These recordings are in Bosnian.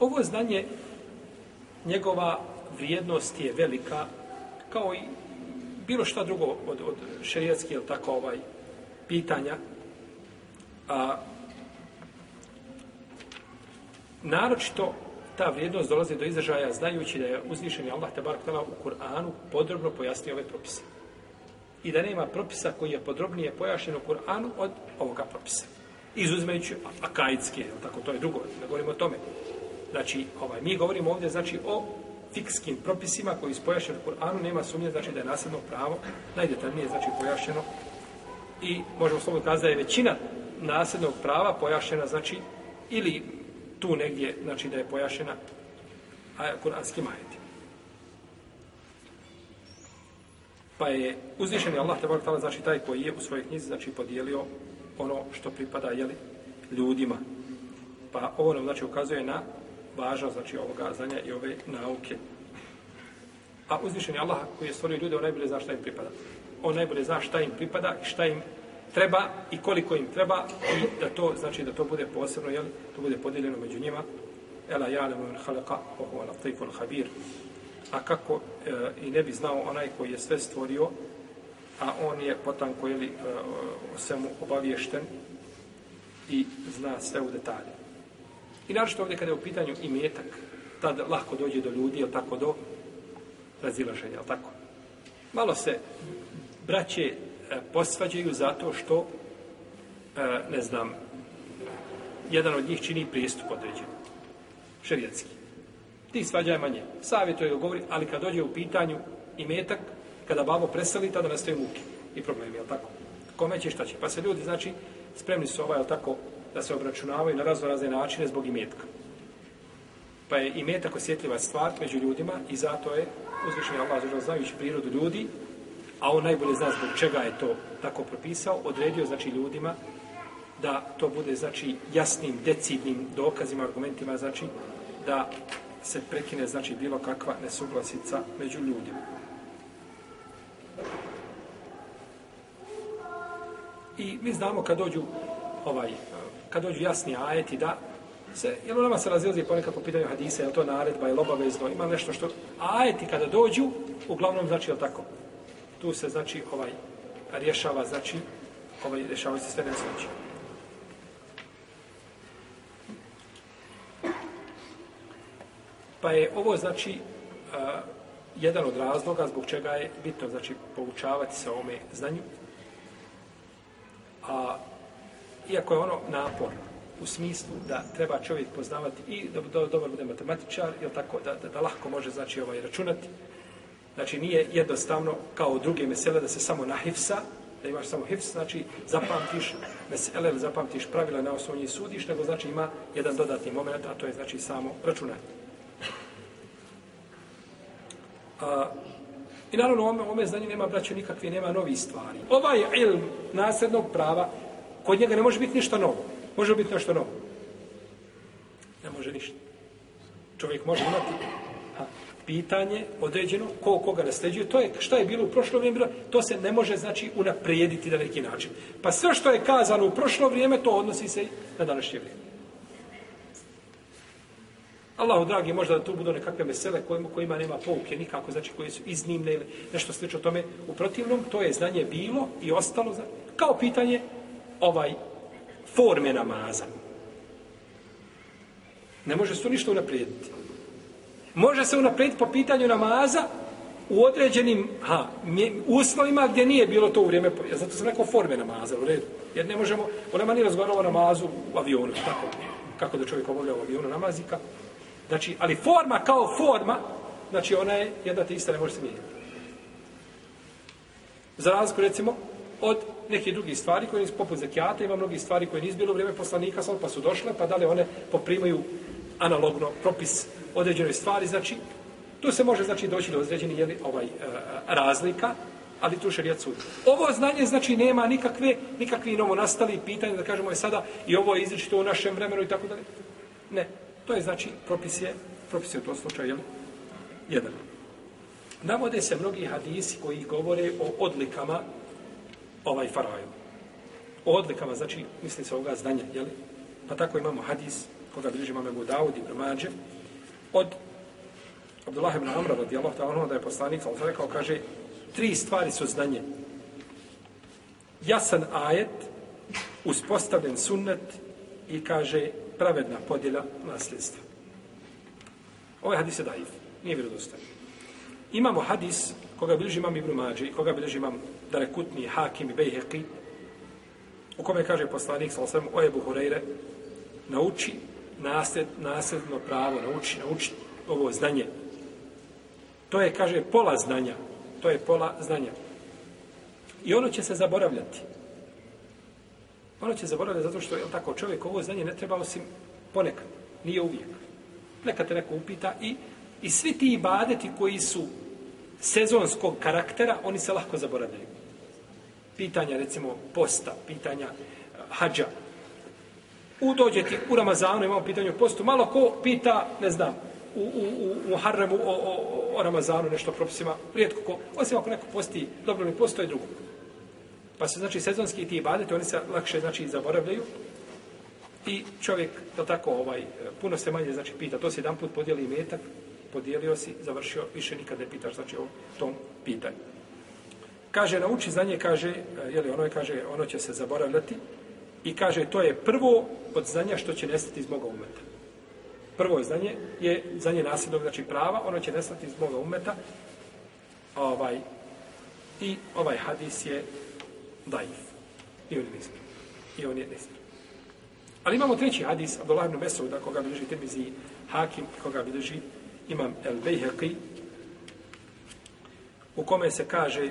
Ovo znanje, njegova vrijednost je velika, kao i bilo šta drugo od, od šerijatskih, ili tako, ovaj, pitanja. A, naročito ta vrijednost dolazi do izražaja znajući da je uzvišeni Allah te barak u Kur'anu podrobno pojasnio ove propise. I da nema propisa koji je podrobnije pojašnjen u Kur'anu od ovoga propisa. Izuzmejući akaidske, tako to je drugo, ne govorimo o tome. Znači, ovaj, mi govorimo ovdje znači o fikskim propisima koji su pojašnjeni u Kur'anu, nema sumnje znači da je nasljedno pravo najdetaljnije znači pojašnjeno i možemo slobodno kazati da je većina nasljednog prava pojašnjena znači ili tu negdje znači da je pojašnjena kuranskim ajetima. Pa je uzvišeni Allah tebara tala znači taj koji je u svojoj knjizi znači podijelio ono što pripada jeli, ljudima. Pa ovo nam znači ukazuje na važnost znači ovoga znanja i ove nauke. A uzvišeni Allah koji je stvorio ljude, on najbolje zna šta im pripada. On najbolje zna šta im pripada i šta im treba i koliko im treba i da to znači da to bude posebno jel to bude podijeljeno među njima ela ya'lamu man khalaqa wa huwa latiful khabir a kako e, i ne bi znao onaj koji je sve stvorio a on je potom koji je e, svemu obaviješten i zna sve u detalje. I naravno ovdje kada je u pitanju imetak, tad lahko dođe do ljudi, jel tako, do razilaženja, jel tako? Malo se braće e, posvađaju zato što, e, ne znam, jedan od njih čini pristup određen. Šerijatski. Ti svađaj manje. Savjetuje ga govori, ali kad dođe u pitanju i metak, kada babo preseli, tada nastaju muke i problemi, jel tako? Kome će šta će? Pa se ljudi, znači, spremni su ovaj, jel tako, da se obračunavaju na raznorazne načine zbog imetka. Pa je imetak osjetljiva stvar među ljudima i zato je uzvišen Allah, znajući prirodu ljudi, a on najbolje zna zbog čega je to tako propisao, odredio znači ljudima da to bude znači jasnim, decidnim dokazima, argumentima, znači da se prekine znači bilo kakva nesuglasica među ljudima. I mi znamo kad dođu ovaj kad dođu jasni ajeti da se, jel u nama se razilazi ponekad po pitanju hadisa, je to naredba, je obavezno, ima nešto što, ajeti kada dođu, uglavnom znači, jel tako, tu se znači ovaj rješava znači ovaj rješava se sve nesreće. Pa je ovo znači uh, jedan od razloga zbog čega je bitno znači poučavati se ome znanju. A iako je ono naporno, u smislu da treba čovjek poznavati i da, do, dobar bude matematičar, jel tako da, da, da lahko može znači ovaj računati, Znači, nije jednostavno kao druge mesele da se samo nahifsa, da imaš samo hifs, znači zapamtiš mesele zapamtiš pravila na osnovu njih sudiš, nego znači ima jedan dodatni moment, a to je znači samo računanje. A, I naravno, ome, ome znanju nema braća nikakve, nema novi stvari. Ovaj ilm nasljednog prava, kod njega ne može biti ništa novo. Može biti nešto novo. Ne može ništa. Čovjek može imati pitanje određeno, ko koga nasljeđuje, to je šta je bilo u prošlo vrijeme, to se ne može znači unaprijediti na neki način. Pa sve što je kazano u prošlo vrijeme, to odnosi se na današnje vrijeme. Allahu dragi, možda da tu budu nekakve mesele kojima, kojima nema pouke nikako, znači koje su iznimne ili nešto slično tome. U protivnom, to je znanje bilo i ostalo, kao pitanje ovaj forme namaza. Ne može se tu ništa unaprijediti može se unaprijediti po pitanju namaza u određenim ha, uslovima gdje nije bilo to u vrijeme, zato sam rekao forme namaza, u redu. Jer ne možemo, u nama nije razgovarao o namazu u avionu, tako, kako da čovjek obavlja u avionu namazi, kako. Znači, ali forma kao forma, znači ona je jedna te ista, ne može se mijenjati. Za razliku, recimo, od neke drugi stvari koje nisu poput zekijata, ima mnogi stvari koje nisu bilo u vrijeme poslanika, pa su došle, pa da li one poprimaju analogno propis određenoj stvari, znači, tu se može znači doći do određeni jeli, ovaj, e, razlika, ali tu šerijat sudi. Ovo znanje, znači, nema nikakve, nikakvi novo nastali pitanja, da kažemo je sada i ovo je izričito u našem vremenu i tako dalje. Ne, to je, znači, propis je, propis je u tom slučaju, jeli, jedan. Navode se mnogi hadisi koji govore o odlikama Pa ovaj faraju. O odlikama, znači, misli se ovoga znanja, jeli? Pa tako imamo hadis koga bliži imam Ebu Dawud i Brmađe, od Abdullah ibn Amra radijallahu ta'ala da je poslanik sallallahu rekao kaže tri stvari su znanje. Jasan ajet, uspostavljen sunnet i kaže pravedna podjela nasljedstva. Ovaj hadis je daif, nije vjerodostojan. Imamo hadis koga bilježi imam Ibn Mađe i koga bilježi imam Darekutni, Hakim i Bejheqi, u kome kaže poslanik sa osvrame o Ebu Hureyre, nauči nasled, nasledno pravo, nauči, nauči ovo znanje. To je, kaže, pola znanja. To je pola znanja. I ono će se zaboravljati. Ono će zaboravljati zato što je tako čovjek ovo znanje ne treba osim ponekad. Nije uvijek. Neka te neko upita i, i svi ti ibadeti koji su sezonskog karaktera, oni se lahko zaboravljaju. Pitanja, recimo, posta, pitanja eh, hađa. U dođeti u Ramazanu, imamo pitanje o postu, malo ko pita, ne znam, u, u, u, u Harremu o, o, o Ramazanu, nešto propisima, rijetko ko, osim ako neko posti, dobro mi postoje drugo. Pa se, znači, sezonski ti ibadeti, oni se lakše, znači, zaboravljaju. I čovjek, to tako, ovaj, puno se manje, znači, pita, to se jedan put podijeli metak, podijelio si, završio, više nikad ne pitaš, znači, o tom pitanju. Kaže, nauči znanje, kaže, e, je li ono je, kaže, ono će se zaboravljati, i kaže, to je prvo od znanja što će nestati iz moga umeta. Prvo je znanje, je znanje nasljednog, znači prava, ono će nestati iz moga umeta, ovaj, i ovaj hadis je daif. I on je nismi. I on je nismi. Ali imamo treći hadis, Abdullah ibn Mesuda, koga bilježi Tirmizi Hakim, koga bilježi imam El Bejheqi, u kome se kaže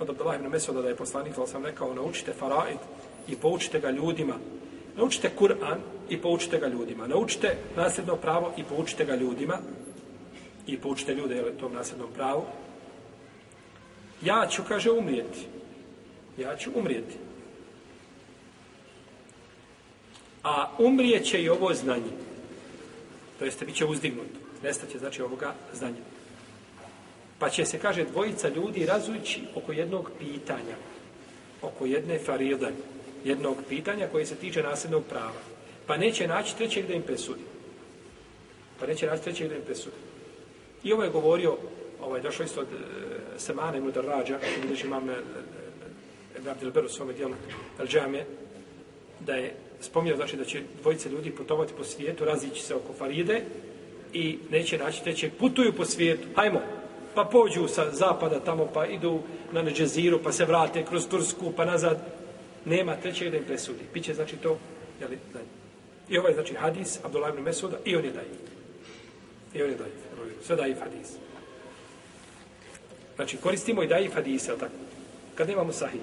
od Abdullah ibn Mesuda da je poslanik, ali sam rekao, naučite faraid i poučite ga ljudima. Naučite Kur'an i poučite ga ljudima. Naučite nasljedno pravo i poučite ga ljudima. I poučite ljude jel, tom nasljednom pravu. Ja ću, kaže, umrijeti. Ja ću umrijeti. A umrijeće i ovo znanje. To jeste, bit će uzdignuto. Nestaće, znači, ovoga znanja. Pa će se, kaže, dvojica ljudi razući oko jednog pitanja. Oko jedne farida, Jednog pitanja koje se tiče nasljednog prava. Pa neće naći trećeg da im presudi. Pa neće naći trećeg da im presudi. I ovo je govorio, ovaj, došlo isto od e, Semana ibn Darrađa, gdje imam e, e, e, Ibn Abdel Beru svome dijelu El Džame, da je spominjao znači da će dvojice ljudi putovati po svijetu, razići se oko Faride i neće naći trećeg, putuju po svijetu, hajmo, pa pođu sa zapada tamo, pa idu na Neđeziru, pa se vrate kroz Tursku, pa nazad, nema trećeg da im presudi. Biće znači to, jeli, da I ovaj znači hadis Abdullah ibn Mesuda i on je dajiv. I on je dajiv. Sve dajiv hadis. Znači koristimo i dajiv hadis, tako? Kad nemamo sahih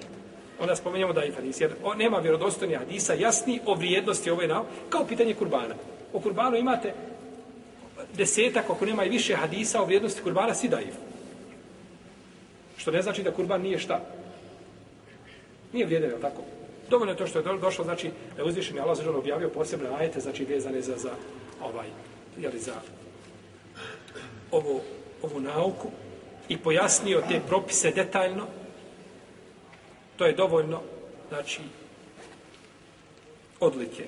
onda spomenjamo da je hadis, jer o, nema vjerodostojnih hadisa jasni o vrijednosti ove nao, kao pitanje kurbana. O kurbanu imate desetak, ako nema i više hadisa o vrijednosti kurbana, si daiv. Što ne znači da kurban nije šta? Nije vrijedan, je tako? Dovoljno je to što je došlo, znači, da je uzvišen Allah zađer objavio posebne ajete, znači, vezane za, za ovaj, jeli, za ovo, ovu nauku i pojasnio te propise detaljno, To je dovoljno, znači, odlike.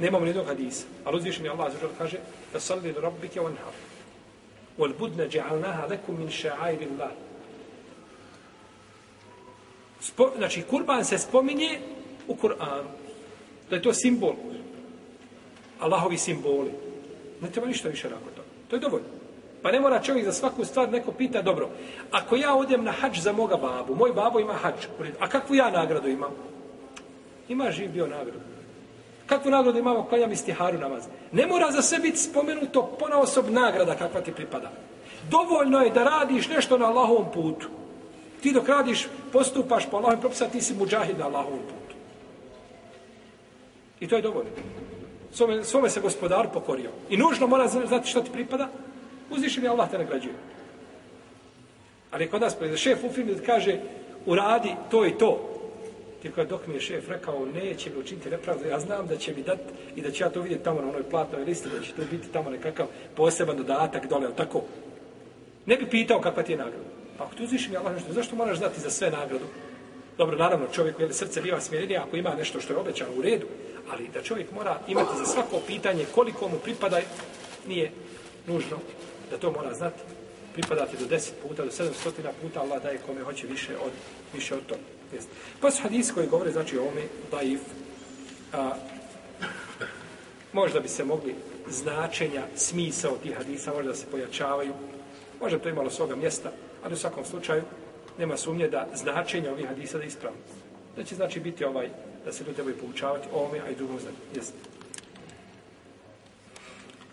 Nemamo ni jednog hadisa, ali uzvišen je Allah zažel kaže Fasalli li rabbike on. Wal budne dja'alnaha lekum min ša'ajri Allah. Spo, znači, kurban se spominje u Kur'anu. Da je to simbol. Allahovi simboli. Ne treba ništa više nakon to. To je dovoljno. Pa ne mora čovjek za svaku stvar neko pita, dobro, ako ja odem na hađ za moga babu, moj babo ima hađ, a kakvu ja nagradu imam? Ima živ bio nagradu. Kakvu nagradu imam ako klanjam istiharu namaz? Ne mora za sve biti spomenuto pona osob nagrada kakva ti pripada. Dovoljno je da radiš nešto na Allahovom putu. Ti dok radiš, postupaš po Allahovom propisa, ti si muđahid na Allahovom putu. I to je dovoljno. Svome, svome se gospodar pokorio. I nužno mora znati što ti pripada, Uzvišen je Allah te nagrađuje. Ali kod nas, šef u firmi kaže, uradi to i to. Ti kada dok mi je šef rekao, neće mi učiniti nepravdu, ja znam da će mi dati i da će ja to vidjeti tamo na onoj platnoj listi, da će to biti tamo nekakav poseban dodatak dole, ali tako. Ne bi pitao kakva ti je nagrada. Pa ako ti uzvišen mi Allah nešto, zašto moraš dati za sve nagradu? Dobro, naravno, čovjek je srce biva smjerenije ako ima nešto što je obećano u redu, Ali da čovjek mora imati za svako pitanje koliko mu pripada, nije nužno da to mora znati. Pripada ti do 10 puta, do 700 puta, Allah daje kome hoće više od, više od toga. Jest. Pa su hadisi koji govore, znači o ovome, daif, a, možda bi se mogli značenja, smisa od tih hadisa, možda se pojačavaju, možda to imalo svoga mjesta, ali u svakom slučaju nema sumnje da značenje ovih hadisa da ispravno. Da će znači biti ovaj, da se ljudi trebaju poučavati ovome, a i drugom znači. Jeste.